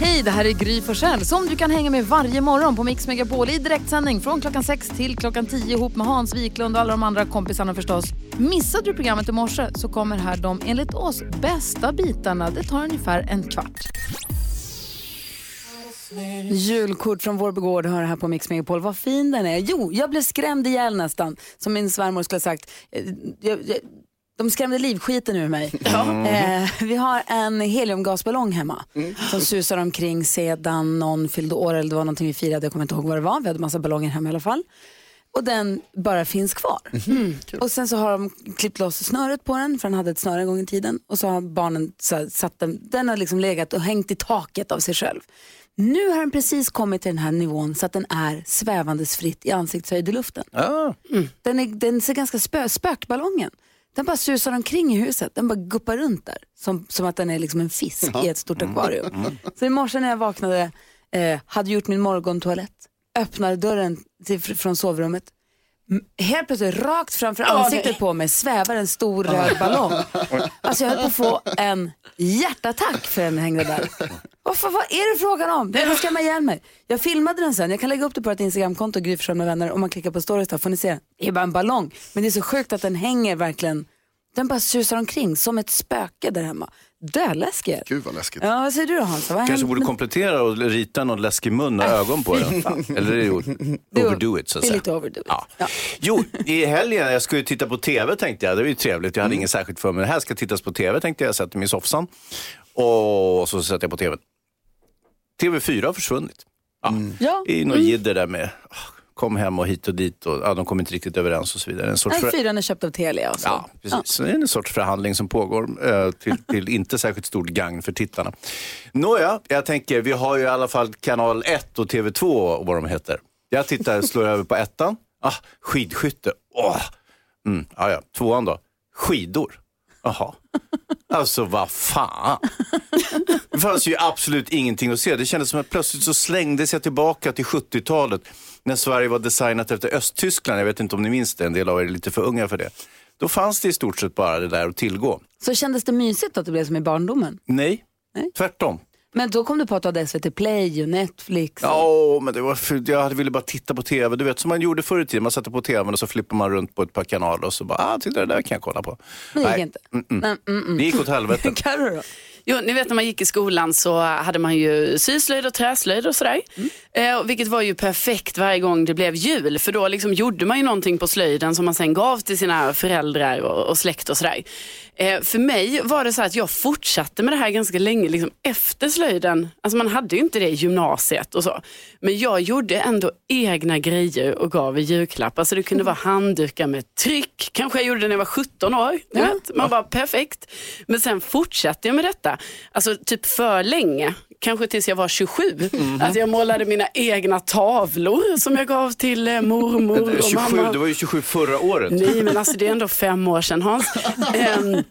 Hej, det här är Gry Forssell som du kan hänga med varje morgon på Mix Megapol i direktsändning från klockan 6 till klockan 10 ihop med Hans Wiklund och alla de andra kompisarna förstås. Missade du programmet i morse så kommer här de enligt oss bästa bitarna. Det tar ungefär en kvart. Julkort från vår begård hör här på Mix Megapol. Vad fin den är. Jo, jag blev skrämd ihjäl nästan. Som min svärmor skulle ha sagt. Eh, jag, jag, de skrämde livskiten ur mig. Eh, vi har en heliumgasballong hemma som susar omkring sedan någon fyllde år eller det var någonting vi firade. Jag kommer inte ihåg vad det var. Vi hade massa ballonger hemma i alla fall. Och den bara finns kvar. Och sen så har de klippt loss snöret på den, för den hade ett snöre en gång i tiden. Och så har barnen så här, satt den, den har liksom legat och hängt i taket av sig själv. Nu har den precis kommit till den här nivån så att den är svävandes fritt i ansiktshöjd i luften. Ah. Den, är, den ser ganska spö, spökballongen. Den bara susar omkring i huset, den bara guppar runt där. Som, som att den är liksom en fisk i ett stort akvarium. Så i morse när jag vaknade, eh, hade gjort min morgontoalett, öppnade dörren till, fr- från sovrummet. M- Helt plötsligt rakt framför ansiktet på mig svävar en stor röd ballong. Alltså jag höll på att få en hjärtattack för den hängde där. Varför, vad är det frågan om? Den ska skrämma ihjäl mig. Jag filmade den sen, jag kan lägga upp det på ett Instagramkonto, Gry med vänner. Om man klickar på stories där får ni se den. Det är bara en ballong. Men det är så sjukt att den hänger verkligen, den bara susar omkring som ett spöke där hemma. Döläskig är den. Gud vad läskigt. Ja, vad säger du då Hansa? Vad Kanske händer? borde komplettera och rita någon läskig mun och ögon på den. Eller är det overdo it så att Det är säga. lite overdo it. Ja. Ja. Jo, i helgen, jag skulle titta på tv tänkte jag. Det var ju trevligt, jag hade inget särskilt för mig. Det här ska tittas på tv tänkte jag. Jag sätter mig i soffan och så sätter jag på tv. TV4 har försvunnit. Ja. Ja. I något jidder där med ah, kom hem och hit och dit och ja, de kom inte riktigt överens och så vidare. En sorts Nej, fyran är köpt av Telia och så. Ja, precis. Så det är en sorts förhandling som pågår eh, till, till inte särskilt stort gagn för tittarna. Nåja, jag tänker, vi har ju i alla fall kanal 1 och TV2 och vad de heter. Jag tittar, slår över på ettan. Ah, skidskytte. Åh. Mm, ah, ja. Tvåan då? Skidor. Jaha. Alltså vad fan. Det fanns ju absolut ingenting att se. Det kändes som att plötsligt så slängdes jag tillbaka till 70-talet när Sverige var designat efter Östtyskland. Jag vet inte om ni minns det, en del av er är lite för unga för det. Då fanns det i stort sett bara det där att tillgå. Så kändes det mysigt att det blev som i barndomen? Nej, Nej. tvärtom. Men då kom du på att du hade SVT Play och Netflix. och- Ja, men det var för, jag hade ville bara titta på tv. Du vet som man gjorde förr i tiden. Man satte på tvn och så flippar man runt på ett par kanaler och så bara, ah, titta det där kan jag kolla på. Men det gick Nej. inte. Mm -mm. Nej, mm, mm. Det gick åt helvete. Carro då? Jo, ni vet när man gick i skolan så hade man ju syslöjd och träslöjd och sådär. Eh, och vilket var ju perfekt varje gång det blev jul. För då liksom gjorde man ju någonting på slöjden som man sen gav till sina föräldrar och, och släkt och sådär. Eh, för mig var det så att jag fortsatte med det här ganska länge liksom efter slöjden. Alltså man hade ju inte det i gymnasiet och så. Men jag gjorde ändå egna grejer och gav i julklapp. Alltså det kunde vara handdukar med tryck. Kanske jag gjorde det när jag var 17 år. Vet. Man bara perfekt. Men sen fortsatte jag med detta. Alltså typ för länge. Kanske tills jag var 27. Att jag målade mina egna tavlor som jag gav till eh, mormor och 27, mamma. du var ju 27 förra året. Nej men alltså det är ändå fem år sedan Hans. Ehm,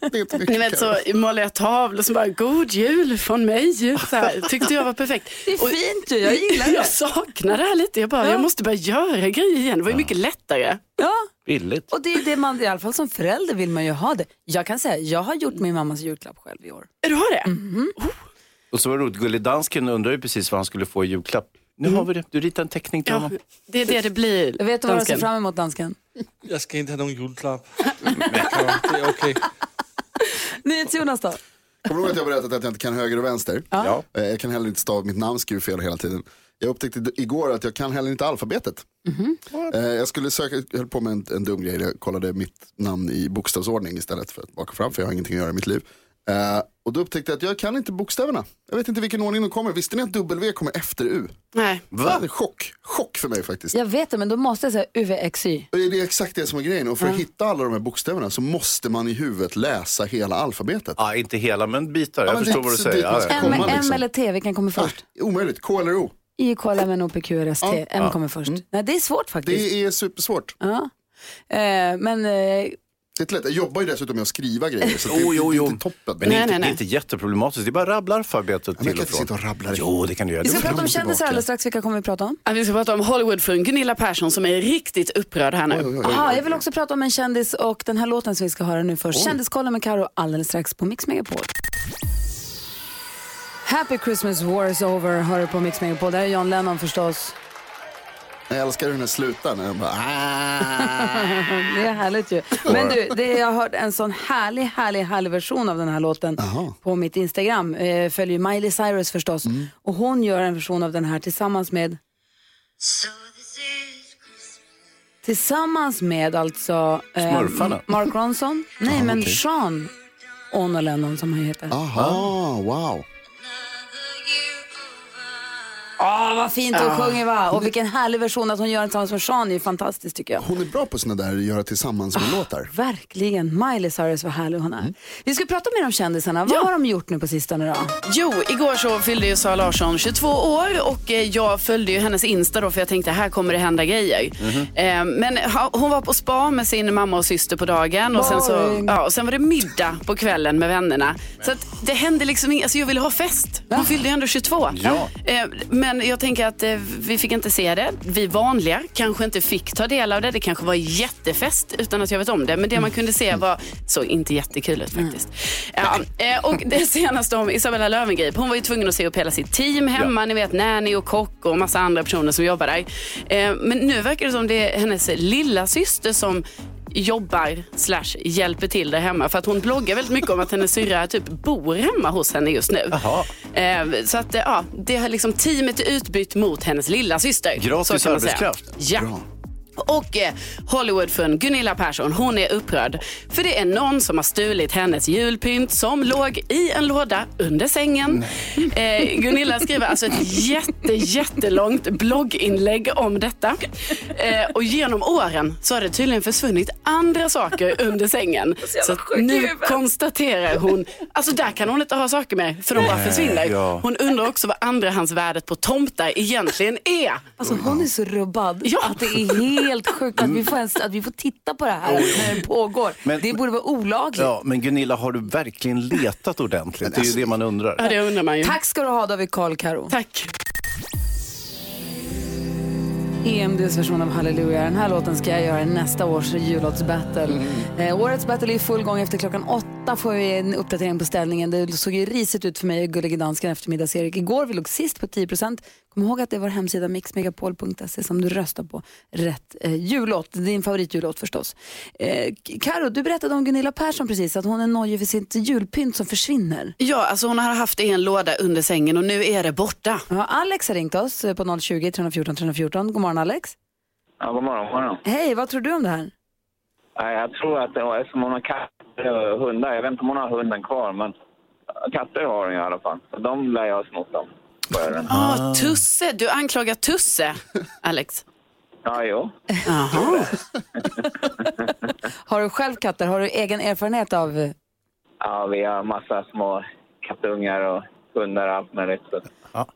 ni vet så målade jag tavlor som bara, god jul från mig. Så här, tyckte jag var perfekt. Det är Och- fint du, jag gillar det. Jag saknar det här lite. Jag bara, jag måste börja göra grejer igen. Det var ju mycket lättare. Ja, Billigt. och det är det man, i alla fall som förälder vill man ju ha det. Jag kan säga, jag har gjort min mammas julklapp själv i år. Du har det? Och så var det roligt, Gullig Dansken undrade ju precis vad han skulle få i julklapp. Nu har vi det, du ritar en teckning till Ja, honom. det är det det blir. Jag vet du vad jag ser fram emot dansken? Jag ska inte ha någon julklapp. Ja, det är okej. NyhetsJonas då? Kommer du ihåg att jag berättat att jag inte kan höger och vänster? Ja. Eh, Jag kan heller inte stava mitt namn, skriver fel hela tiden. Jag upptäckte igår att jag kan heller inte alfabetet. Eh, Jag skulle söka, jag höll på med en, en dum grej, jag kollade mitt namn i bokstavsordning istället för att baka fram, för jag har ingenting att göra i mitt liv. Och då upptäckte jag att jag kan inte bokstäverna. Jag vet inte vilken ordning de kommer. Visste ni att W kommer efter U? Nej. Det är chock, chock för mig faktiskt. Jag vet det, men då måste jag säga UVXY. Det är exakt det som är grejen. Och för att hitta alla de här bokstäverna så måste man i huvudet läsa hela alfabetet. Ja, inte hela, men bitar. Ja, Jag men förstår det- vad du säger. Ja, ja. M, komma, M liksom. eller T, vilken kommer först? Ah, omöjligt. K eller O. I, K, L, M, N, O, P, Q, R, S, T. Ja. M kommer först. Nej, det är svårt faktiskt. Det är supersvårt. Ja. Eh, men eh, Det är lätt. Jag jobbar ju dessutom med att skriva grejer. Så det, Jo, jo, det är jo. inte toppen. Men det är, Nej, inte, nej, det är nej. inte jätteproblematiskt, det är bara rabblaralfabetet Men jag till kan och inte från. sitta och rabbla. Jo, det kan du göra. vi ska Det- prata om kändisar alldeles strax. Vilka kommer vi prata om? Ja, Vi ska prata om Hollywoodfrun Gunilla Persson som är riktigt upprörd här nu. Oj, oj, oj. Aha, jag vill också prata om en kändis och den här låten som vi ska höra nu först. Kändiskollen med Karo alldeles strax på Mix Megapol. Happy Christmas War is over hör du på Mix Megapol. Det här är John Lennon förstås. Jag älskar hur den slutar när den bara... "Ah." Det är härligt ju. Men du, det, jag har hört en sån härlig, härlig, härlig version av den här låten Jaha. på mitt Instagram. Eh, följer Miley Cyrus förstås. Och hon gör en version av den här tillsammans med Tillsammans med alltså eh, Smurfarna? Mark Ronson. Nej, men Sean Ono Lennon som han heter. Aha, wow. Åh, vad fint hon sjunger va? Och vilken härlig version att hon gör tillsammans med Sean är ju fantastiskt tycker jag. Hon är bra på såna där göra tillsammans med låtar. Verkligen. Miley Cyrus, vad härlig hon är. Vi ska prata mer om kändisarna. Vad har de gjort nu på sistone då? Jo, igår så fyllde ju Sara Larsson 22 år och eh, jag följde ju hennes Insta då för jag tänkte här kommer det hända grejer. Eh, Men ha- hon var på spa med sin mamma och syster på dagen och sen, så, Boring. ja, och sen var det middag på kvällen med vännerna. Så att det hände liksom inget, alltså jag ville ha fest. Hon fyllde ju ändå 22. Ja. Eh, Men jag tänker att eh, vi fick inte se det. Vi vanliga kanske inte fick ta del av det. Det kanske var jättefest utan att jag vet om det. Men det man kunde se var, såg inte jättekul ut faktiskt. Ja, eh, och det senaste om Isabella Löwengrip, hon var ju tvungen att se upp hela sitt team hemma. Ni vet nanny och kock och massa andra personer som jobbar där. Eh, Men nu verkar det som det är hennes lilla syster som jobbar slash hjälper till där hemma. För att hon bloggar väldigt mycket om att hennes syrra typ bor hemma hos henne just nu. Eh, så att eh, ja, det har liksom teamet är utbytt mot hennes lilla syster. Gratis arbetskraft. Ja. Och eh, Hollywoodfrun Gunilla Persson, hon är upprörd. För det är någon som har stulit hennes julpynt som låg i en låda under sängen. Eh, Gunilla skriver alltså ett jätte, jättelångt blogginlägg om detta. Eh, och genom åren så har det tydligen försvunnit andra saker under sängen. Så att nu konstaterar hon, alltså där kan hon inte ha saker med för de bara försvinner. Hon undrar också vad andrahandsvärdet på tomtar egentligen är. Alltså hon är så rubbad Ja. att det är helt sjukt att vi får, ens, att vi får titta på det här när det pågår. Men- det borde vara olagligt. Ja, men Gunilla, har du verkligen letat ordentligt? Det är ju det man undrar. Ja, det undrar man ju. Tack ska du ha David Karl Karo. Tack. EMDs version av Halleluja. Den här låten ska jag göra i nästa års jullåtsbattle. Eh, årets battle är i full gång. Efter klockan åtta får vi en uppdatering på ställningen. Det såg ju risigt ut för mig och Gullige Dansken eftermiddags-Erik. Igår vi låg sist på 10 Kom ihåg att det är vår hemsida mixmegapol.se som du röstar på rätt eh, jullåt. Din favoritjullåt förstås. Eh, Karo, du berättade om Gunilla Persson precis, att hon är nojig för sitt julpynt som försvinner. Ja, alltså hon har haft det i en låda under sängen och nu är det borta. Ja, Alex har ringt oss eh, på 020 314 314. God morgon Alex. Ja, god morgon. God morgon. Hej, vad tror du om det här? Ja, Jag tror att det eftersom hon har katter och hundar, jag vet inte om hon har hunden kvar, men katter har hon i alla fall. De lär jag ha snott dem. För- Ah, Tusse, du anklagar Tusse, Alex. Ja, jo. Jaha. Har du själv katter? Har du egen erfarenhet av... Ja, vi har massa små kattungar och hundar och allt möjligt. Så.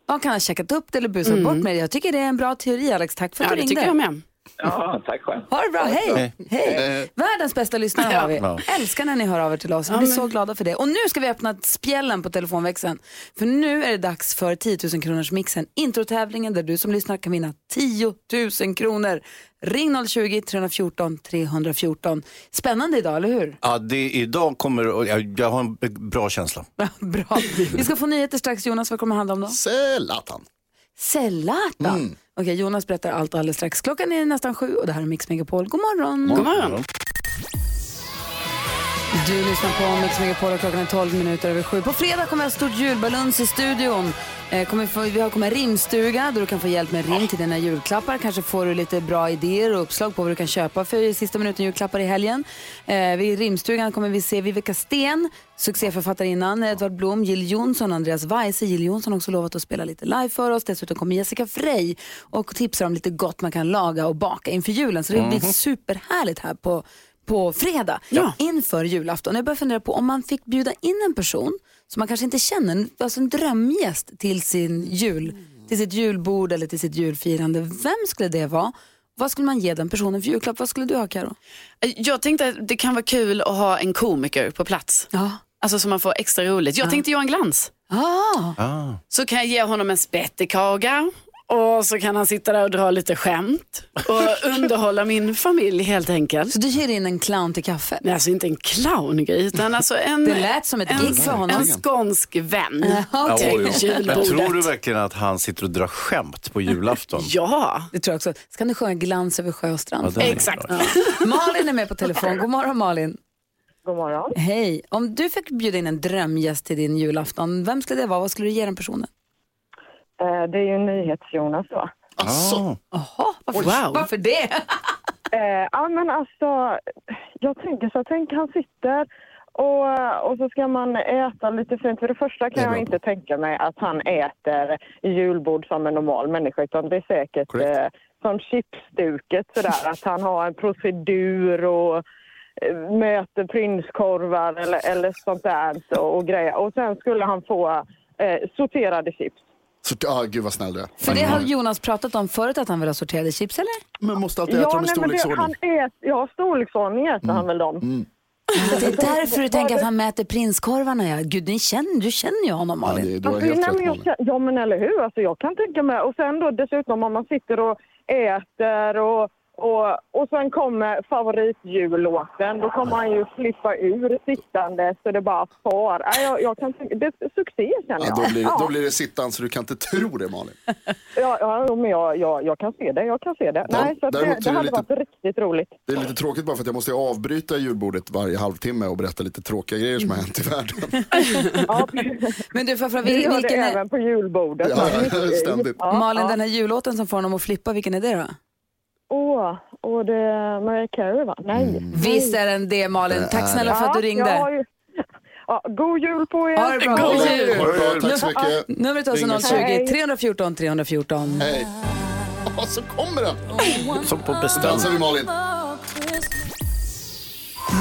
Ja, kan ha checkat upp det eller busat bort med det. Jag tycker det är en bra teori Alex. Tack för att Ja, du det ringde. tycker jag med. Ja, tack själv. Ha det bra, hej! hej. Världens bästa lyssnare har vi. Ja. Älskar när ni hör av er till oss. Vi blir så glada för det. Och nu ska vi öppna spjällen på telefonväxeln. För nu är det dags för 10 000 kronors mixen. Introtävlingen där du som lyssnar kan vinna 10 000 kronor. Ring 020 314 314. Spännande idag, eller hur? Ja, det, idag kommer, jag, jag har en bra känsla. Bra. Vi ska få nyheter strax. Jonas, vad kommer det handla om då? Zlatan. Zlatan. Okej, Jonas berättar allt alldeles strax. Klockan är nästan sju och det här är Mix Megapol. God morgon. God morgon. Du lyssnar på Mix Megapol och klockan är 12 minuter över sju. På fredag kommer jag stort julbaluns i studion. Eh, kommer få, vi har kommer rimstuga där du kan få hjälp med rim till dina julklappar. Kanske får du lite bra idéer och uppslag på vad du kan köpa för sista minuten julklappar i helgen. Eh, vid rimstugan kommer vi se Vivica Sten, succéförfattarinnan Edvard Blom, Jill Johnson, Andreas Weise. Jill Johnson har också lovat att spela lite live för oss. Dessutom kommer Jessica Frey och tipsar om lite gott man kan laga och baka inför julen. Så det blir superhärligt här på på fredag Ja. inför julafton. Jag börjar fundera på om man fick bjuda in en person som man kanske inte känner, alltså en drömgäst till, sin jul, till sitt julbord eller till sitt julfirande. Vem skulle det vara? Vad skulle man ge den personen för julklapp? Vad skulle du ha Karo? Jag tänkte att det kan vara kul att ha en komiker på plats. Ja. Alltså så man får extra roligt. Jag tänkte Johan Glans. Ah. Ah. Så kan jag ge honom en spettekaka Och så kan han sitta där och dra lite skämt och underhålla min familj helt enkelt. Så du hyr in en clown till kaffet? Nej, alltså inte en clowngrej utan alltså en, Det lät som ett en, gig för honom. en skånsk vän Ja, Ja, till oj, oj. Men julbordet. tror du verkligen att han sitter och drar skämt på julafton? Ja, Det tror jag också. Ska du sjunga Glans över sjö och strand? Ja, exakt. Malin är med på telefon. God morgon Malin. God morgon. Hej. Om du fick bjuda in en drömgäst till din julafton, vem skulle det vara? Vad skulle du ge den personen? Eh, det är ju NyhetsJonas då. Alltså, Jaha, varför, Wow. varför det? Eh, ja men alltså, jag tänker så, tänk han sitter och, och så ska man äta lite fint. För det första Det kan jag bra. inte tänka mig att han äter julbord som en normal människa utan det är säkert eh, som chipsduket sådär att han har en procedur och eh, möter prinskorvar eller, eller sånt där så, och grejer. Och sen skulle han få eh, sorterade chips. Så, ah, gud vad snäll du är. För det har Jonas pratat om förut att han vill ha sorterade chips, eller? Men måste alltid äta dem i men det, storleksordning. han är, ja, storleksordning äter han väl dem. Det är därför du tänker att han mäter prinskorvarna. Ja. Gud, ni känner, du känner ju honom Ja, Malin. det, du har Alltså, nej, jag, ja men eller hur, alltså, jag kan tänka mig. Och sen då dessutom om man sitter och äter och, och, och sen kommer favoritjullåten, då kommer han ju flippa ur sittande så det bara far. Nej, jag, jag kan det är succé känner Ja, jag. då, blir, ja, då blir det sittan så du kan inte tro det Malin. ja, ja, men jag, jag, jag kan se det, jag kan se det. Ja, Nej, så det, det det hade lite- varit riktigt roligt. Det är lite tråkigt bara för att jag måste avbryta julbordet varje halvtimme och berätta lite tråkiga grejer som har hänt i världen. Ja, Men du, får jag fråga, vi gör det vilken är, även på julbordet. Ja, ständigt. Ja, Malin, ja. den här jullåten som får honom att flippa, vilken är det då? Åh, och det är Mariah Carey va? Nej. Visst är den det Malin. Tack snälla för att du ringde. ju... ja, god jul på er! Ha det bra. God God jul. jul. Det bra, tack så mycket. Numret är alltså Ring oss. 020 314 314. Hej. Ja, så kommer den. Som på Dansar beställning. vi Malin.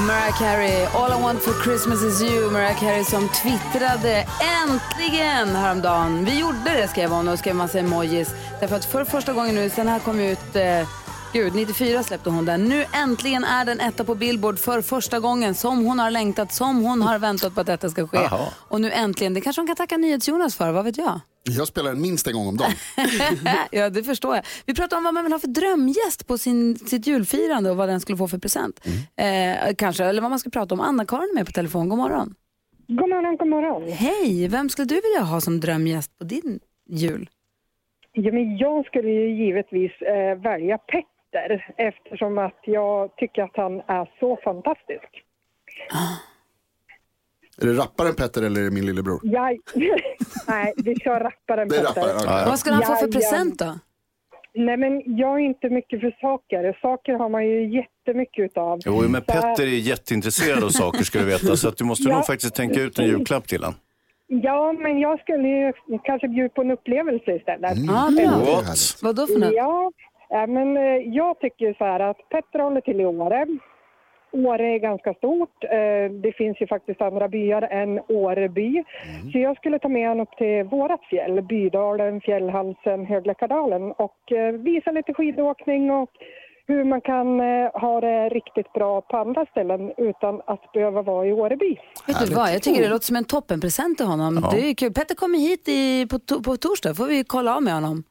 Mariah Carey, All I want for Christmas is you. Mariah Carey som twittrade äntligen häromdagen. Vi gjorde det skrev hon och skrev massa emojis. Därför att för första gången nu, sen här kom ut, eh, gud 94 släppte hon den. Nu äntligen är den etta på Billboard för första gången som hon har längtat, som hon har väntat på att detta ska ske. Jaha. Och nu äntligen, det kanske hon kan tacka NyhetsJonas för, vad vet jag? Jag spelar den minst en gång om dagen. ja, det förstår jag. Vi pratar om vad man vill ha för drömgäst på sin, sitt julfirande och vad den skulle få för present. Eh, kanske, eller vad man ska prata om. Anna-Karin är med på telefon. God morgon. God morgon, god morgon. Hej, vem skulle du vilja ha som drömgäst på din jul? Ja, men jag skulle ju givetvis eh, välja Petter eftersom att jag tycker att han är så fantastisk. Är det rapparen Petter eller är det min lillebror? Jag... Nej, vi kör rapparen Petter. rapparen, okej. Vad skulle han få för Ja, present då? Nej, men jag är inte mycket för saker. Saker har man ju jättemycket utav. Jo, men Så- Petter är jätteintresserad av saker ska du veta. Så att du måste Ja. nog faktiskt tänka ut en julklapp till honom. Ja, men jag skulle ju kanske bjuda på en upplevelse istället. Ja, är bra. härligt. Vad då för något? Ja, ja, men eh, jag tycker så här att Petter håller till i Åre. Åre är ganska stort. Eh, Det finns ju faktiskt andra byar än Åreby. Så jag skulle ta med honom upp till vårat fjäll, Bydalen, Fjällhalsen, Högläckardalen och eh, visa lite skidåkning och hur man kan eh, ha det riktigt bra på andra ställen utan att behöva vara i Åreby. Vet du vad, jag tycker det låter som en toppenpresent till honom. Det är kul. Petter kommer hit i, på, to- på torsdag, får vi kolla av med honom.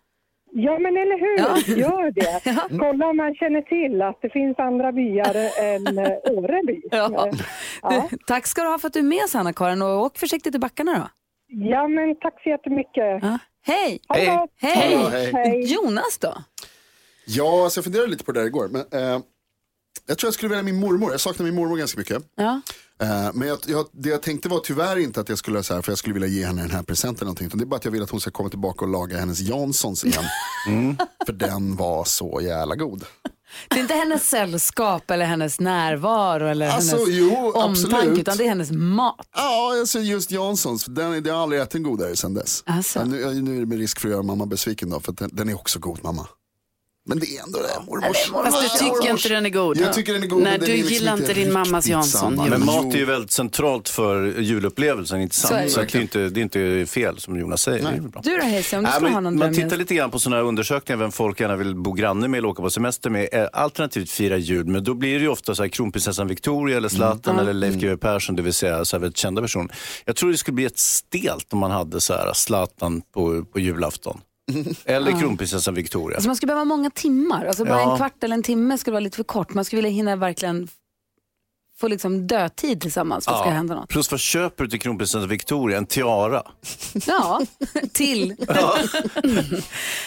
Ja, men eller hur? Ja. Gör det. Kolla om man känner till att det finns andra byar än eh, Åreby. Ja. Eh, Ja. Tack ska du ha för att du är med oss Anna-Karin och åk försiktigt i backarna då. ja, men tack så jättemycket. Ja. Hej! Hej. Hej! Hej. Hej. Jonas då? Ja, alltså jag funderade lite på det där igår. Men, eh, jag tror jag skulle välja min mormor. Jag saknar min mormor ganska mycket. Ja. Eh, men jag, jag, det jag tänkte var tyvärr inte att jag skulle så här, för jag skulle vilja ge henne den här presenten eller någonting. Utan det är bara att jag vill att hon ska komma tillbaka och laga hennes Janssons igen. För den var så jävla god. Det är inte hennes sällskap eller hennes närvaro eller Alltså, hennes jo, omtanke absolut. utan det är hennes mat. Ja, alltså just Janssons. Den, jag har aldrig ätit en godare sedan dess. Alltså. Ja, nu, nu är det med risk för att göra mamma besviken då, för den, den är också god mamma. Men det är ändå det, mormors. Fast du tycker inte den är god. Jag tycker den är god. Nej, du liksom gillar inte din mammas Jansson. Men mat är ju väldigt centralt för julupplevelsen, inte Så är det. sant? Så att det, är inte, det är inte fel som Jonas säger. Det är väl bra. Du då Hayes, om du Nej, skulle men ha någon man tittar lite grann på sådana här undersökningar, vem folk gärna vill bo granne med eller åka på semester med, eh, alternativt fira jul. Men då blir det ju ofta så här kronprinsessan Victoria eller Zlatan eller Leif GW Persson, det vill säga så här väldigt kända personer. Jag tror det skulle bli ett stelt om man hade så här Zlatan på, på julafton. Eller kronprinsessan Victoria. Alltså man skulle behöva många timmar. Alltså bara Ja. en kvart eller en timme skulle vara lite för kort. Man skulle vilja hinna verkligen få liksom dödtid tillsammans för att det ska hända något. Plus vad köper du till kronprinsessan Victoria? En tiara? Ja, till.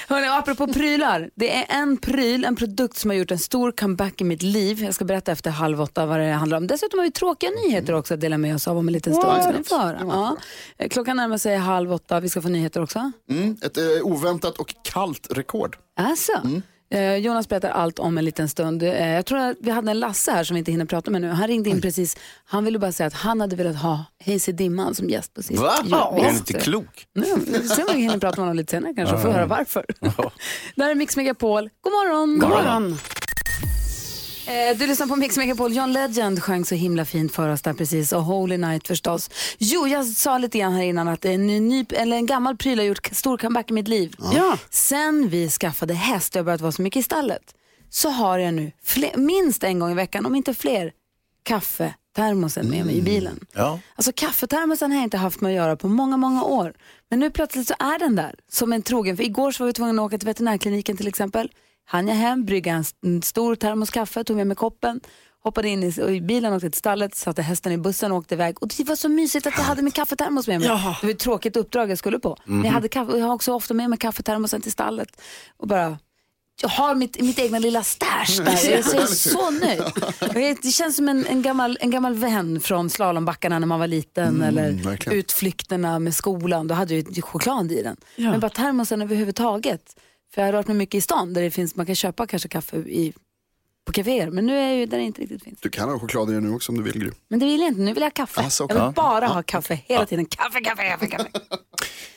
Hörrni, apropå prylar. Det är en pryl, en produkt som har gjort en stor comeback i mitt liv. Jag ska berätta efter halv åtta vad det handlar om. Dessutom har vi tråkiga nyheter också att dela med oss av om en liten stund. Ni höra. Ja. Klockan närmar sig halv åtta. Vi ska få nyheter också. Mm, ett eh, oväntat och kallt rekord. Alltså. Eh, Jonas berättar allt om en liten stund. Eh, jag tror att vi hade en Lasse här som vi inte hinner prata med nu. Han ringde in precis. Han ville bara säga att han hade velat ha Hayes Dimman som gäst på sist. Va? Ja, är visst. inte klok? Nu, vi får se om vi hinner prata med honom lite senare kanske och få höra varför. Det här är Mix Megapol. God morgon! God morgon. Eh, du lyssnar på Mix Megapol. John Legend sjöng så himla fint för oss där precis och Holy Night förstås. Jo, jag sa lite grann här innan att en, ny, eller en gammal pryl har gjort stor comeback i mitt liv. Ja. Sen vi skaffade häst och jag börjat vara så mycket i stallet så har jag nu fler, minst en gång i veckan, om inte fler, kaffetermosen med mig i bilen. Ja. Alltså kaffetermosen har jag inte haft med att göra på många, många år. Men nu plötsligt så är den där som en trogen. För igår så var vi tvungna att åka till veterinärkliniken till exempel. Han jag hem, brygga en, stor termos kaffe, tog med mig koppen, hoppade in i, i bilen, åkte till stallet, satte hästen i bussen och åkte iväg. Och det var så mysigt att jag hade min kaffetermos med mig. Ja. Det var ett tråkigt uppdrag jag skulle på. Men jag, hade kaffe, jag har också ofta med mig kaffetermosen till stallet. Och bara jag har mitt, mitt egna lilla stash där. Jag är så, nöjd. Det känns som en, en, gammal, en gammal vän från slalombackarna när man var liten eller verkligen. utflykterna med skolan. Då hade jag choklad i den. Men bara termosen överhuvudtaget. För jag har rört mig mycket i stan där det finns, man kan köpa kanske kaffe i, på kaféer. Men nu är jag ju där det inte riktigt finns. Du kan ha choklad i den nu också om du vill Gry. Men det vill jag inte, nu vill jag ha kaffe. Alltså, jag vill bara ha kaffe hela tiden. Kaffe, kaffe, kaffe, kaffe.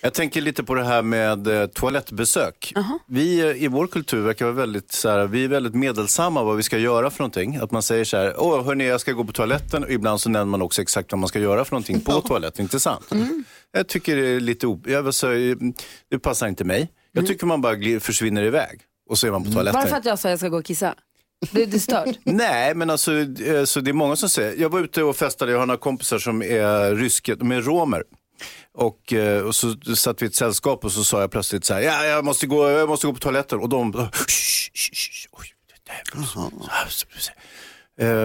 Jag tänker lite på det här med eh, toalettbesök. Vi eh, i vår kultur verkar vara väldigt, så här, vi är väldigt medelsamma vad vi ska göra för någonting. Att man säger så här, åh hörni jag ska gå på toaletten och ibland så nämner man också exakt vad man ska göra för någonting på toaletten, inte sant? Jag tycker det är lite, o- jag säga, det passar inte mig. Jag tycker man bara försvinner iväg och så är man på toaletten. Bara för att jag sa att jag ska gå och kissa. Det, det är stört. Nej, men alltså, eh, så det är många som säger, jag var ute och festade, jag har några kompisar som är ryska, de är romer. Och, eh, och så satt vi i ett sällskap och så sa jag plötsligt så här, ja, jag måste gå, jag måste gå på toaletten. Och de, "Shh, shh, shh, oj, det där,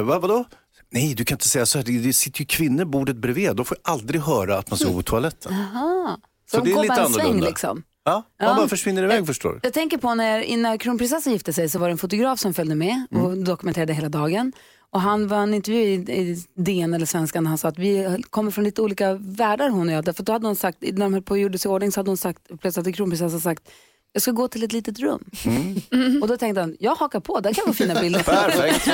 vad, vadå? Nej, du kan inte säga så här, det, det sitter ju kvinnor bordet bredvid, de får aldrig höra att man ska gå på toaletten. Så, Så det de är går lite bara en sväng annorlunda. liksom. Ja, man bara försvinner iväg förstår du. Jag tänker på när, innan kronprinsessan gifte sig så var det en fotograf som följde med och Mm. dokumenterade hela dagen. Och han var en intervju i, i DN eller Svenskan han sa att vi kommer från lite olika världar hon och jag. Därför då hade hon sagt, när de höll på och gjorde sig i ordning så hade hon sagt, plötsligt hade kronprinsessan sagt jag ska gå till ett litet rum. Mm. Och då tänkte han, jag hakar på, där kan vara fina bilder. Perfekt.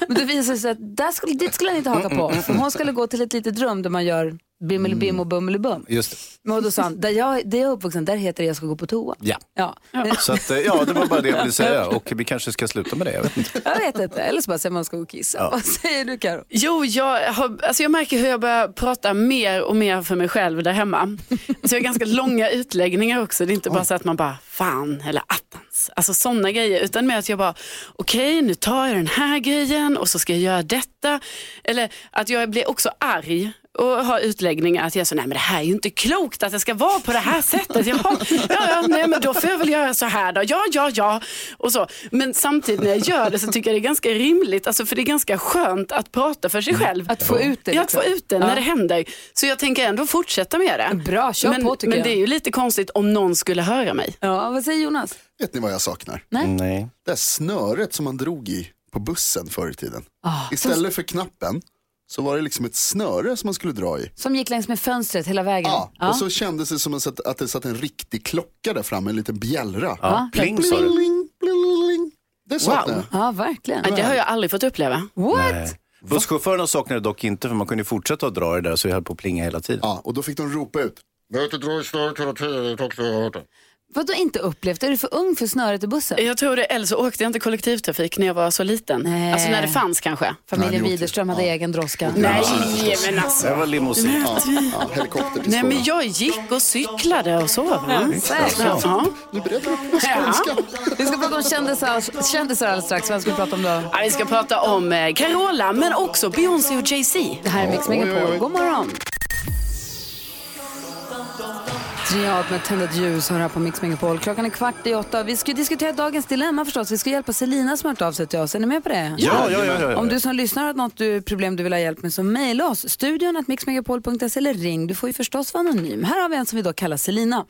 Men det visade sig att där skulle, dit skulle han inte haka på. För hon skulle gå till ett litet rum där man gör bimmelibim och bummelibum. Just det. Men då sa han, där jag, där jag är uppvuxen, där heter det jag ska gå på toa. Ja. Ja. Så att, eh, ja, det var bara det jag ville säga och vi kanske ska sluta med det. Jag vet inte. Jag vet inte, eller så bara säger man ska gå och kissa. Vad säger du Karo? Jo, jag, har, alltså jag märker hur jag börjar prata mer och mer för mig själv där hemma. Så jag har ganska långa utläggningar också. Det är inte bara så att man bara fan eller attans. Alltså sådana grejer. Utan mer att jag bara okej nu tar jag den här grejen och så ska jag göra detta. Eller att jag blir också arg och har utläggningar att jag så nej men det här är ju inte klokt att det ska vara på det här sättet. Jaha, ja, ja, nej men då får jag väl göra så här då. Ja, ja, ja. Och så. Men samtidigt när jag gör det så tycker jag det är ganska rimligt, alltså för det är ganska skönt att prata för sig själv. Att få ut det, Ja, att få liksom. ut det när det händer. Så jag tänker ändå fortsätta med det. Bra, kör men, på, tycker Men jag. det är ju lite konstigt om någon skulle höra mig. Ja, vad säger Jonas? Vet ni vad jag saknar? Nej. Det här snöret som man drog i på bussen förr i tiden. Ah, Istället för knappen så var det liksom ett snöre som man skulle dra i. Som gick längs med fönstret hela vägen. Ja, och så kändes det som att att det satt en riktig klocka där framme, en liten bjällra. Ja, pling. Bling, bling, bling. Det saknar Wow. Ja, verkligen. Det har jag aldrig fått uppleva. What? Busschaufförerna saknade det dock inte för man kunde fortsätta att dra det där så vi höll på att plinga hela tiden. Ja, och då fick de ropa ut. Vet du dra i snöret hela tiden, jag har hört det. Vadå inte upplevt? Är du för ung för snöret i bussen? Jag tror det, eller så åkte jag inte kollektivtrafik när jag var så liten. Nej. Alltså när det fanns kanske. Familjen Nej, Widerström hade egen droska. Nej, men alltså. Det var limousin. Ja, ja, helikopter Nej men jag gick och cyklade och så. Säkert. Ja. Du på skånska. Vi ska prata om kändisar, kändisar alldeles strax. Vad ska vi prata om då? Ja, vi ska prata om eh, Carola men också Beyoncé och Jay-Z. Det här är Mix Megapol. God morgon. Triad med tända ljus har här på Mix Megapol. Klockan är kvart i åtta. Vi ska diskutera dagens dilemma förstås. Vi ska hjälpa Selina som har hört av sig till oss. Är ni med på det? Ja, ja, ja, ja. Om du som lyssnar har något du, problem du vill ha hjälp med så mejla oss. Studion att mixmegapol.se eller ring. Du får ju förstås vara anonym. Här har vi en som vi då kallar Selina.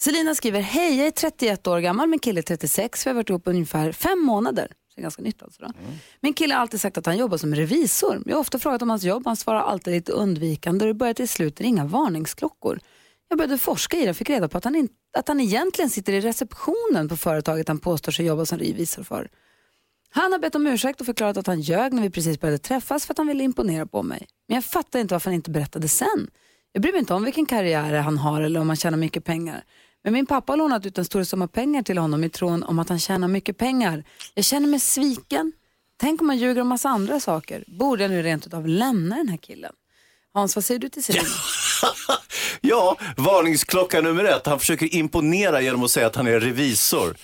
Selina skriver, hej jag är 31 år gammal, min kille är 36. Vi har varit ihop ungefär fem månader. Så ganska nytt alltså. Då. Min kille har alltid sagt att han jobbar som revisor. Jag har ofta frågat om hans jobb, han svarar alltid lite undvikande och det börjar till slut ringa varningsklockor. Jag började forska i det och fick reda på att han, in, att han egentligen sitter i receptionen på företaget han påstår sig jobba som revisor för. Han har bett om ursäkt och förklarat att han ljög när vi precis började träffas för att han ville imponera på mig. Men jag fattar inte varför han inte berättade sen. Jag bryr mig inte om vilken karriär han har eller om han tjänar mycket pengar. Men min pappa har lånat ut en stor summa pengar till honom i tron om att han tjänar mycket pengar. Jag känner mig sviken. Tänk om han ljuger om massa andra saker. Borde jag nu rent utav lämna den här killen? Hans, vad säger du till Selina? Ja, varningsklocka nummer ett. Han försöker imponera genom att säga att han är revisor.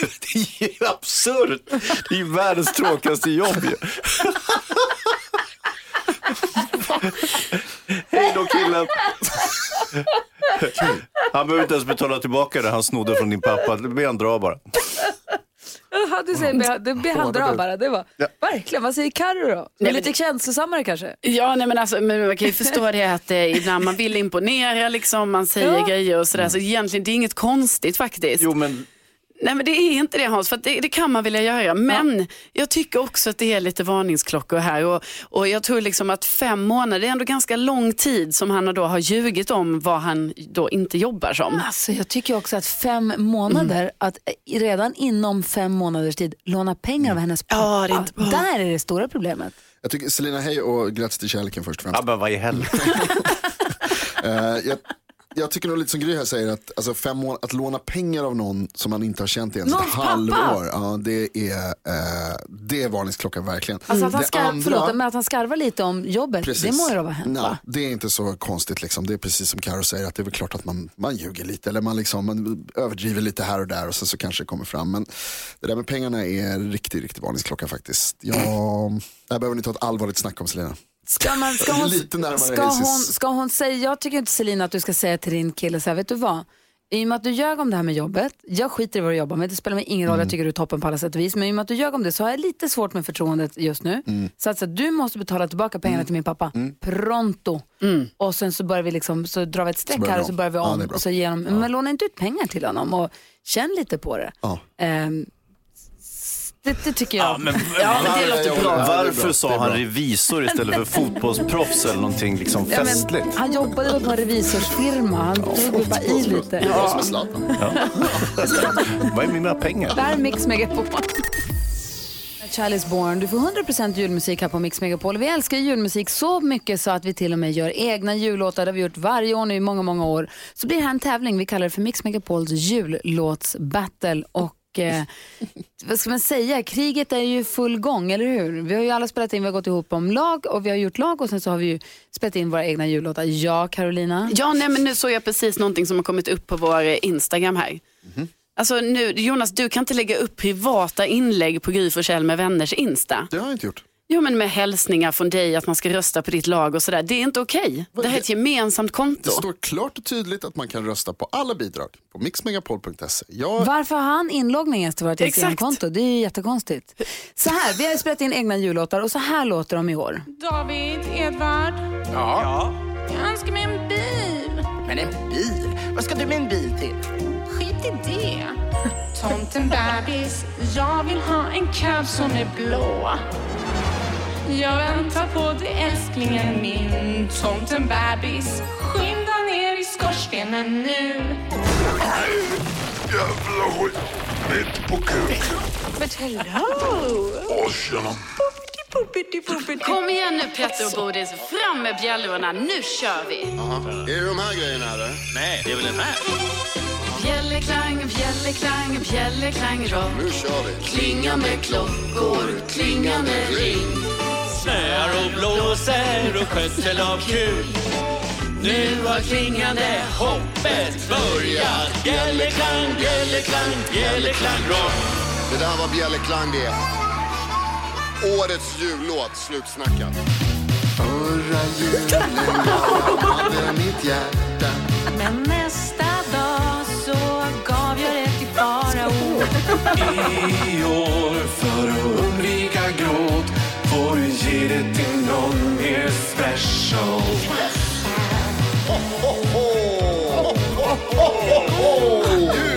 Det är ju absurt. Det är ju världens tråkigaste jobb ju. Hej då killen. Han behöver inte ens betala tillbaka det han snodde från din pappa. Det blir han dra bara. Jaha, du säger be- det blir han dra bara. Det var, Verkligen, vad säger Carro då? Det är lite känslosammare kanske? Ja, nej, men, alltså, men man kan ju förstå det att eh, ibland man vill imponera, liksom, man säger Ja. grejer och sådär. Så egentligen det är inget konstigt faktiskt. Jo men Nej men det är inte det Hans, för det, det kan man vilja göra. Men jag tycker också att det är lite varningsklockor här. Och, och jag tror liksom att fem månader, det är ändå ganska lång tid som han då har ljugit om vad han då inte jobbar som. Alltså, jag tycker också att fem månader, att eh, redan inom fem månaders tid låna pengar av hennes pappa, Ja, det är inte bra. där är det stora problemet. Jag tycker Selina, hej och grattis till kärleken först och främst. Ja, men vad i helvete. Eh, jag, jag tycker nog lite som Gry här säger att alltså, fem mån- att låna pengar av någon som man inte har känt i ens ett pappa! halvår, ja, det, är, eh, det är varningsklockan verkligen. Alltså att han, Det andra- förlåt, men att han skarvar lite om jobbet, det må ju då vara hänt Nej, va? det är inte så konstigt. Liksom. Det är precis som Karo säger, att det är väl klart att man, man ljuger lite eller man, liksom, man överdriver lite här och där och sen så kanske det kommer fram. Men det där med pengarna är en riktig, riktig varningsklocka faktiskt. Jag, där behöver ni ta ett allvarligt snack om Selina. Ska, man, ska, hon, Lite närmare ska, hon, ska hon säga, jag tycker inte Selina att du ska säga till din kille så här, vet du vad? I och med att du ljög om det här med jobbet, jag skiter i vad du jobbar med, det spelar mig ingen roll, Mm. jag tycker du är toppen på alla sätt och vis, men i och med att du ljög om det så har jag lite svårt med förtroendet just nu. Mm. Så att så att du måste betala tillbaka pengarna till min pappa pronto. Och sen så börjar vi liksom, så drar vi ett streck här och så börjar vi Ja, om. bra. och så ger honom, Men låna inte ut pengar till honom och känn lite på det. Ja. Ehm, det, det tycker jag. Ja, men, Ja, men det låter bra. Är. Varför sa är han revisor istället för fotbollsproffs eller någonting liksom Ja, men festligt? han jobbade väl på en revisorsfirma, han tog väl bara i lite. Det var som en Zlatan. Vad är mina pengar? Det här är Mix Megapol. Charlie's Born. Du får 100% julmusik här på Mix Megapol. Vi älskar julmusik så mycket så att vi till och med gör egna jullåtar. Det har vi gjort varje år nu i många, många år. Så blir det här en tävling. Vi kallar det för Mix Megapols jullåtsbattle. Och eh, vad ska man säga? Kriget är ju full gång, eller hur? Vi har ju alla spelat in, vi har gått ihop om lag och vi har gjort lag och sen så har vi ju spelat in våra egna jullåtar. Ja, Carolina? Ja, nej, men nu såg jag precis någonting som har kommit upp på vår Instagram här. Alltså nu, Jonas, du kan inte lägga upp privata inlägg på Gry med vänners Insta. Det har jag inte gjort. Jo, men med hälsningar från dig att man ska rösta på ditt lag och sådär. Det är inte okej. Det här är ett gemensamt konto. Det står klart och tydligt att man kan rösta på alla bidrag på mixmegapol.se. Jag, Varför har han inloggning till vårt. Instagramkonto? Det är ju jättekonstigt. Så här, vi har spelat in egna jullåtar och så här låter de i år. David, Edvard. Ja. Jag önskar mig en bil. Men en bil? Vad ska du med en bil till? Skit i det. Tomten bebis, jag vill ha en kalv som är blå. Jag väntar på dig älsklingen min. Tomten bebis, skynda ner i skorstenen nu. Jävla skit. Mitt på kuken. But hello! Åh, tjena. Kom igen nu Petter och Bodis, fram med bjällrorna, nu kör vi! är det de här grejerna eller? Nej, det är väl den här? Bjällerklang, bjällerklang, bjällerklang rock. Nu kör vi. Klinga med klockor, klingande ring. Snöar och blåser och skötsel av kul. Nu har klingande hoppet börjat. Bjällerklang, bjällerklang, bjällerklang rock. Det där var Bjällerklang det. Årets jullåt, slutsnackat. Förra julen jag hade mitt hjärta Men nästa i år. För att undvika gråt får du ge det till någon mer special. Ho, ho, ho! ho, ho, ho, ho.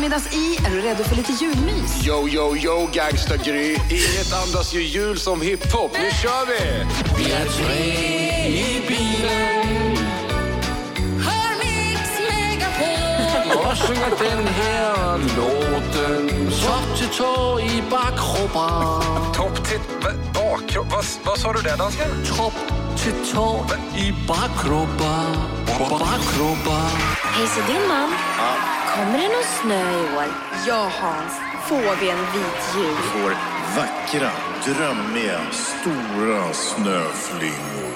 Du? Is i eftermiddags i. Är du redo för lite julmys? Yo, yo, yo, gangsta-Gry. Inget andas ju jul som hiphop. Nu kör vi! Vi är tre i bilen. Hör Mix Megapol. Och sjunger den här låten Topp till tå i bakkroppen Topp till... Bakkropp? Vad, vad sa du där, dansken? Topp till tå i bakkroppen Bakkroppen Hej, så din man. Kommer det någon snö i år? Ja, Hans. Får vi en vit jul? får vackra, drömmiga, stora snöflingor.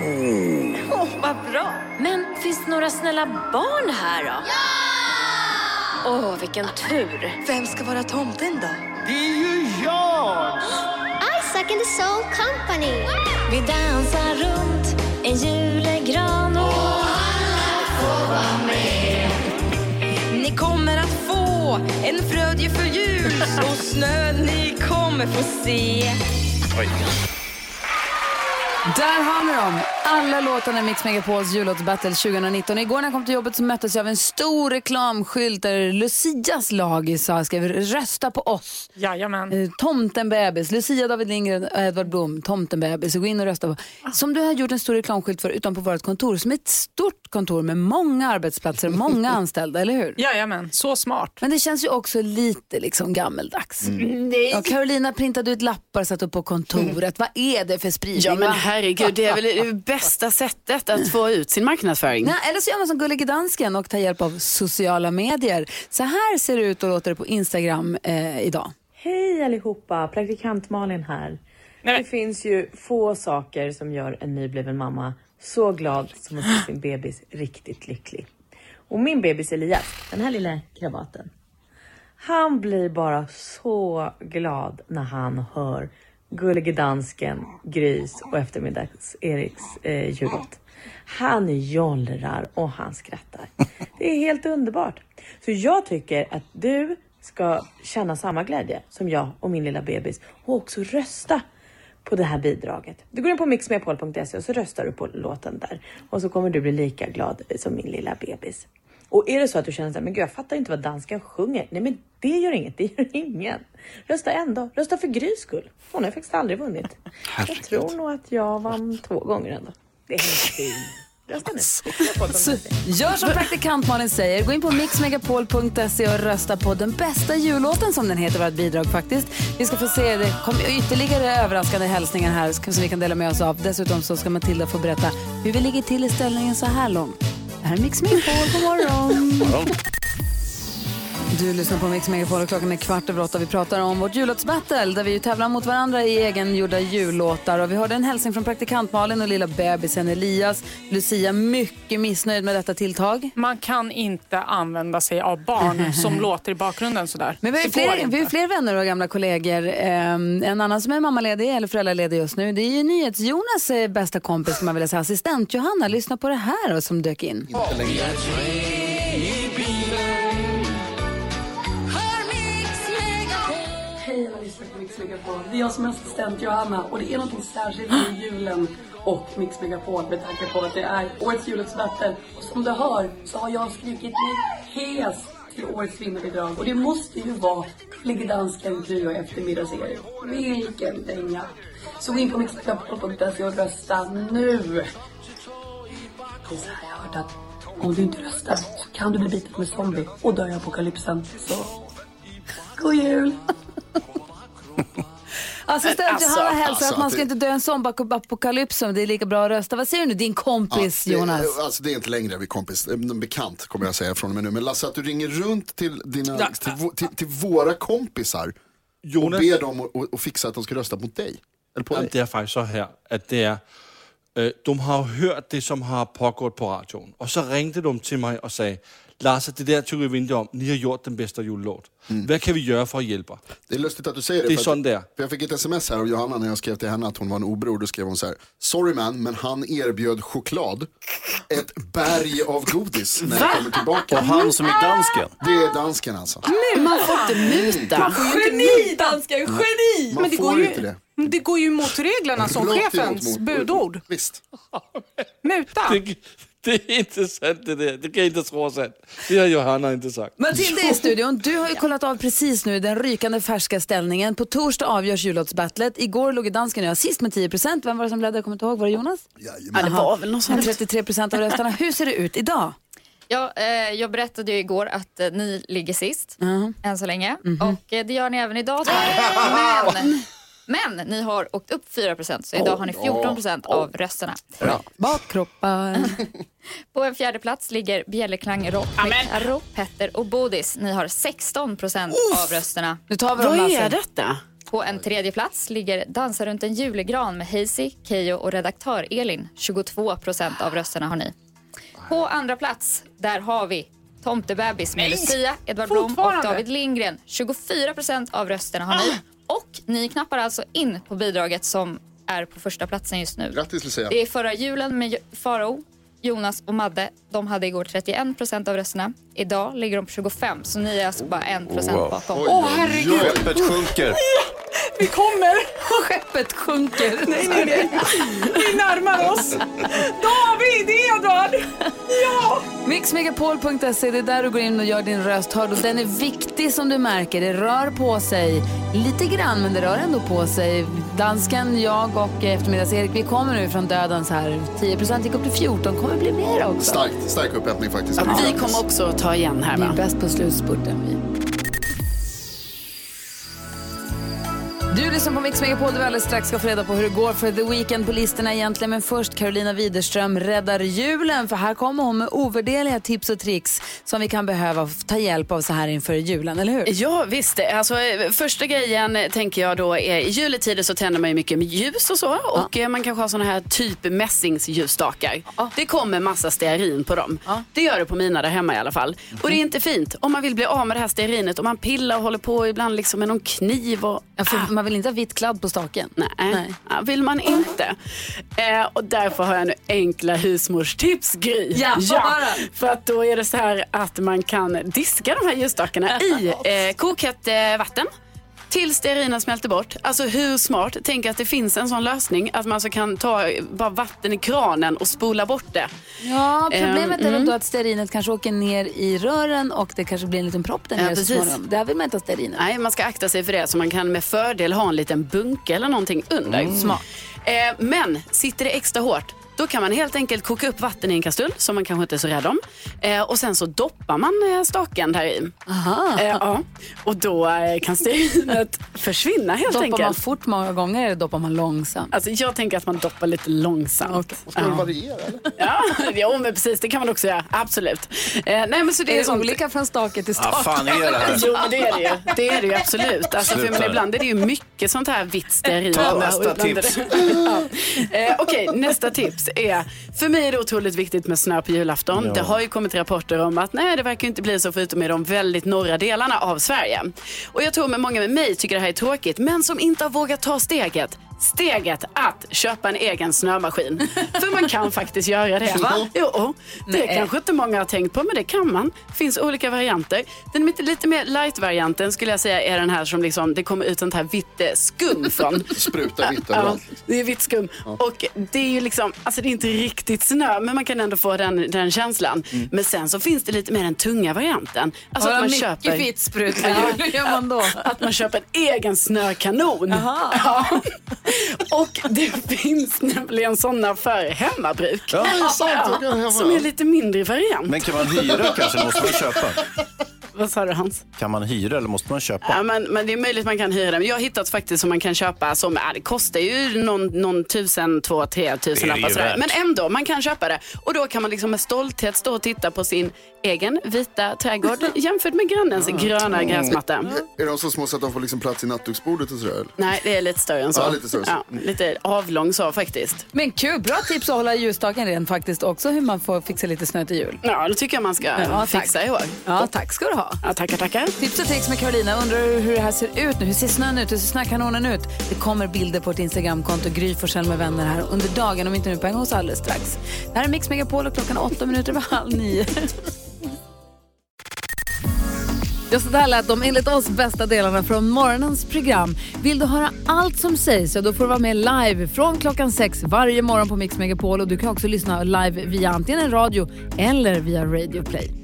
Åh. Åh, vad bra. Men finns det några snälla barn här då? Ja! Åh, vilken tur. Vem ska vara tomten då? Det är ju jag! Isaac and the Soul Company. Vi dansar runt en julegran Ni kommer att få en frödjefull jul och snö ni kommer få se. Där har ni dem! Alla låtarna i Mix Megapols jullåtsbattle 2019. Igår när jag kom till jobbet så möttes jag av en stor reklamskylt där Lucias lag sa skrev rösta på oss. Jajamän. Eh, Tomten bebis, Lucia, David Lindgren och Edvard Blom, Tomten bebis. Så gå in och rösta på. Som du har gjort en stor reklamskylt för utanpå vårt kontor som är ett stort kontor med många arbetsplatser och många anställda, eller hur? Jajamän, så smart. Men det känns ju också lite liksom gammeldags. Mm. Ja, Carolina printade ut lappar satt upp på kontoret. Vad är det för spridning? Ja? Herregud, det är väl det bästa sättet att få ut sin marknadsföring. Nej, eller så gör man som Gullige Dansken och tar hjälp av sociala medier. Så här ser det ut och låter det på Instagram eh, idag. Hej allihopa, praktikant Malin här. Det finns ju få saker som gör en nybliven mamma så glad som att se sin bebis riktigt lycklig. Och min bebis Elias, den här lilla krabaten. Han blir bara så glad när han hör Gullige Dansken, Grys och eftermiddags-Eriks eh, jullåt. Han jollrar och han skrattar. Det är helt underbart. Så jag tycker att du ska känna samma glädje som jag och min lilla bebis och också rösta på det här bidraget. Du går in på mixmepol.se och så röstar du på låten där och så kommer du bli lika glad som min lilla bebis. Och är det så att du känner så här, men gud jag fattar inte vad dansken sjunger. Nej men det gör inget, det gör ingen. Rösta ändå, rösta för Grys skull. Hon har faktiskt aldrig vunnit. Jag tror nog att jag vann två gånger ändå. Det är helt fint. Rösta nu. Så, gör som praktikant Malin säger. Gå in på mixmegapol.se och rösta på den bästa jullåten som den heter, vårt bidrag faktiskt. Vi ska få se, det kommer ytterligare överraskande hälsningar här som vi kan dela med oss av. Dessutom så ska Matilda få berätta hur vi ligger till i ställningen så här långt. Här är Mix Megapol, god morgon. Du lyssnar på Mix Megapol och klockan är kvart över åtta. Vi pratar om vårt jullåtsbattle där vi ju tävlar mot varandra i egengjorda jullåtar. Och vi hörde en hälsning från praktikant Malin och lilla bebisen Elias. Lucia mycket missnöjd med detta tilltag. Man kan inte använda sig av barn som låter i bakgrunden sådär. Men vi har, ju fler, vi har fler vänner och gamla kollegor. Ehm, en annan som är mammaledig eller föräldraledig just nu, det är ju NyhetsJonas eh, bästa kompis, kan man vilja säga, assistent Johanna. Lyssna på det här då, som dök in. Vi Mix Megapol. Det är jag som är assistent Johanna och det är något särskilt med julen och Mix Megapol med tanke på att det är årets jullåtsbattle. Och som du hör så har jag skrikit mig hes till årets vinnarbidrag och det måste ju vara Gullige Dansken, Gry och eftermiddags-Erik. Vilken dänga! Så gå in på mixmegapol.se och rösta nu! Det är så här jag har hört att om du inte röstar så kan du bli biten med zombie och dö i apokalypsen. Så God jul! Assistent Alltså, Johanna hälsar alltså, att man ska det- inte dö en zombie-apokalyps om det är lika bra att rösta. Vad säger du nu, din kompis det, Jonas? Alltså det är inte längre vi kompis, en bekant kommer jag säga från och med nu. Men Lasse att du ringer runt till, dina, Ja. till, till, till våra kompisar Jonas. och ber dem att- fixa att de ska rösta mot dig. Eller på dig. det är faktiskt så här, att det är, øh, de har hört det som har pågått på radion och så ringde de till mig och sa Lasse, det där tycker vi inte om. Ni har gjort den bästa jullåt. Vad kan vi göra för att hjälpa? Det är lustigt att du säger det. Det är för sån att- det är. För jag fick ett sms här av Johanna när jag skrev till henne att hon var en obror. Då skrev hon så här. Sorry man, men han erbjöd choklad. Ett berg av godis när jag kommer tillbaka. Och han som är dansken? Det är dansken alltså. Nej, man får inte muta. Geni dansken, geni! Man Men det får går, ju, inte det. det går ju emot reglerna som chefens budord. Visst. Muta. Det, det är inte sant det där. Det kan jag inte tro är sant. Det har Johanna inte sagt. Matilda i studion, du har ju kollat av precis nu den rykande färska ställningen. På torsdag avgörs jullåtsbattlet. Igår låg dansken och jag sist med 10 Vem var det som ledde? Jag kommer inte ihåg. Var det Jonas? Ja, det var väl någon sån. 33% av rösterna. Hur ser det ut idag? Ja, eh, jag berättade ju igår att eh, ni ligger sist än så länge. Mhm. Och eh, det gör ni även idag. Men, men ni har åkt upp 4% så idag har ni 14% av rösterna. Bakkroppar. På en fjärde plats ligger Bjällerklang Rock Petter och Bodis. Ni har 16% av rösterna. Nu tar vi Vad dem, är Lasse. detta? På en tredje plats ligger Dansa runt en julegran med Hazy, Keyyo och redaktör Elin. 22% av rösterna har ni. På andra plats, där har vi Tomtebebis med Nej, Lucia, Edvard Blom och. David Lindgren. 24% av rösterna har ni. Och ni knappar alltså in på bidraget som är på första platsen just nu. Grattis Lucia. Det är förra julen med Farao, Jonas och Madde. De hade igår 31% av rösterna. Idag ligger de på 25 så ni är alltså bara 1 Wow. bakom. Åh herregud. Skeppet sjunker. Vi kommer. Skeppet sjunker. Nej, nej, nej. Vi närmar oss. David, Edvard. Ja. Mixmegapol.se, det är där du går in och gör din röst hörd och den är viktig som du märker. Det rör på sig lite grann men det rör ändå på sig. Dansken, jag och eftermiddags-Erik, vi kommer nu från dödens här. 10 gick upp till 14, kommer bli mer också. Stark, stark upphämtning faktiskt. Ja, vi kommer också ta igen här Vi är va? bäst på slutspurten vi. Du lyssnar på Mix Megapol vi alldeles strax ska få reda på hur det går för The Weeknd på listorna egentligen. Men först Carolina Widerström räddar julen för här kommer hon med ovärderliga tips och tricks som vi kan behöva ta hjälp av så här inför julen, eller hur? Ja visst, alltså, första grejen tänker jag då är i juletider så tänder man ju mycket med ljus och så och eh, man kanske har såna här typ mässingsljusstakar. Det kommer massa stearin på dem. Det gör det på mina där hemma i alla fall. Och det är inte fint om man vill bli av med det här stearinet och man pillar och håller på ibland liksom med någon kniv och Ja, för man vill inte ha vitt kladd på staken. Nej, Ja, vill man inte. Eh, och därför har jag nu enkla husmorstips Gry. Ja, höra. för att då är det så här att man kan diska de här ljusstakarna i eh, kokhett eh, vatten. Tills stearinen smälter bort. Alltså hur smart? Tänk att det finns en sån lösning att man alltså kan ta bara vatten i kranen och spola bort det. Ja, problemet Eh, är mm. då att stearinet kanske åker ner i rören och det kanske blir en liten propp där Ja, nere så precis. småningom. Där vill man inte ha stearinet. Nej, man ska akta sig för det. Så man kan med fördel ha en liten bunke eller någonting under. Mm. Smart. Eh, men sitter det extra hårt, då kan man helt enkelt koka upp vatten i en kastrull som man kanske inte är så rädd om. Eh, och sen så doppar man eh, staken där i. Aha. Eh, ja. Och då eh, kan stearinet försvinna helt doppar enkelt. man fort många gånger eller doppar man långsamt? Alltså, jag tänker att man doppar lite långsamt. Ska det variera eller? Ja, jo, men precis. Det kan man också göra. Absolut. Eh, nej, men så det är är det olika från stake till stake? Ja, fan är det här? Jo, men det är det ju. Det är det ju absolut. Alltså, för, men ibland är det ju mycket sånt här vitt stearin. Ta Och nästa tips. ja. eh, Okej, nästa tips är, för mig är det otroligt viktigt med snö på julafton. Ja. Det har ju kommit rapporter om att nej, det verkar inte bli så förutom i de väldigt norra delarna av Sverige. Och jag tror med många med mig tycker det här är tråkigt, men som inte har vågat ta steget. Steget att köpa en egen snömaskin. För man kan faktiskt göra det. Va? Jo, det Nej. kanske inte många har tänkt på, men det kan man. Det finns olika varianter. Den lite, mer light-varianten skulle jag säga är den här som liksom, det kommer ut sånt här vitt eh, skum från. Sprutar vitt Ja, det är vitt skum. Och det är ju liksom, alltså det är inte riktigt snö, men man kan ändå få den, den känslan. Men sen så finns det lite mer den tunga varianten. Alltså Ja, att man köper... vitt sprut. Vad gör- man då? Att man köper en egen snökanon. Ja. Och det finns nämligen sådana för hemmabruk. Ja, det är sant. Jag kan hemma. Som är lite mindre variant. Men kan man hyra kanske? Måste man köpa? Vad sa du Hans? Kan man hyra eller måste man köpa? Ja, men, men det är möjligt man kan hyra. Men jag har hittat faktiskt som man kan köpa som, ja, det kostar ju någon, någon tusen, två, tre tusen sådär. värt. Men ändå, man kan köpa det. Och då kan man liksom med stolthet stå och titta på sin egen vita trädgård jämfört med grannens gröna gräsmatta. Är de så små så att de får liksom plats i nattduksbordet och sådär? Nej, det är lite större än så. Ja, lite större. Ja, lite avlång så faktiskt. Men kul, bra tips att hålla ljusstaken ren faktiskt också hur man får fixa lite snö till jul. Ja, det tycker jag man ska Ja, tack. fixa i år. Ja, tack ska du ha. Ja, tackar, tackar. Tips och tricks med Carolina. Undrar hur det här ser ut nu? Hur ser snön ut? Hur ser snökanonen ut? Det kommer bilder på ett Instagramkonto, Gry Forssell med vänner här under dagen, om inte nu på en gång så alldeles strax. Det här är Mix Megapol och klockan åtta minuter över halv nio. Ja, så där lät de enligt oss bästa delarna från morgonens program. Vill du höra allt som sägs så då får du vara med live från klockan sex varje morgon på Mix Megapol och du kan också lyssna live via antingen radio eller via Radio Play.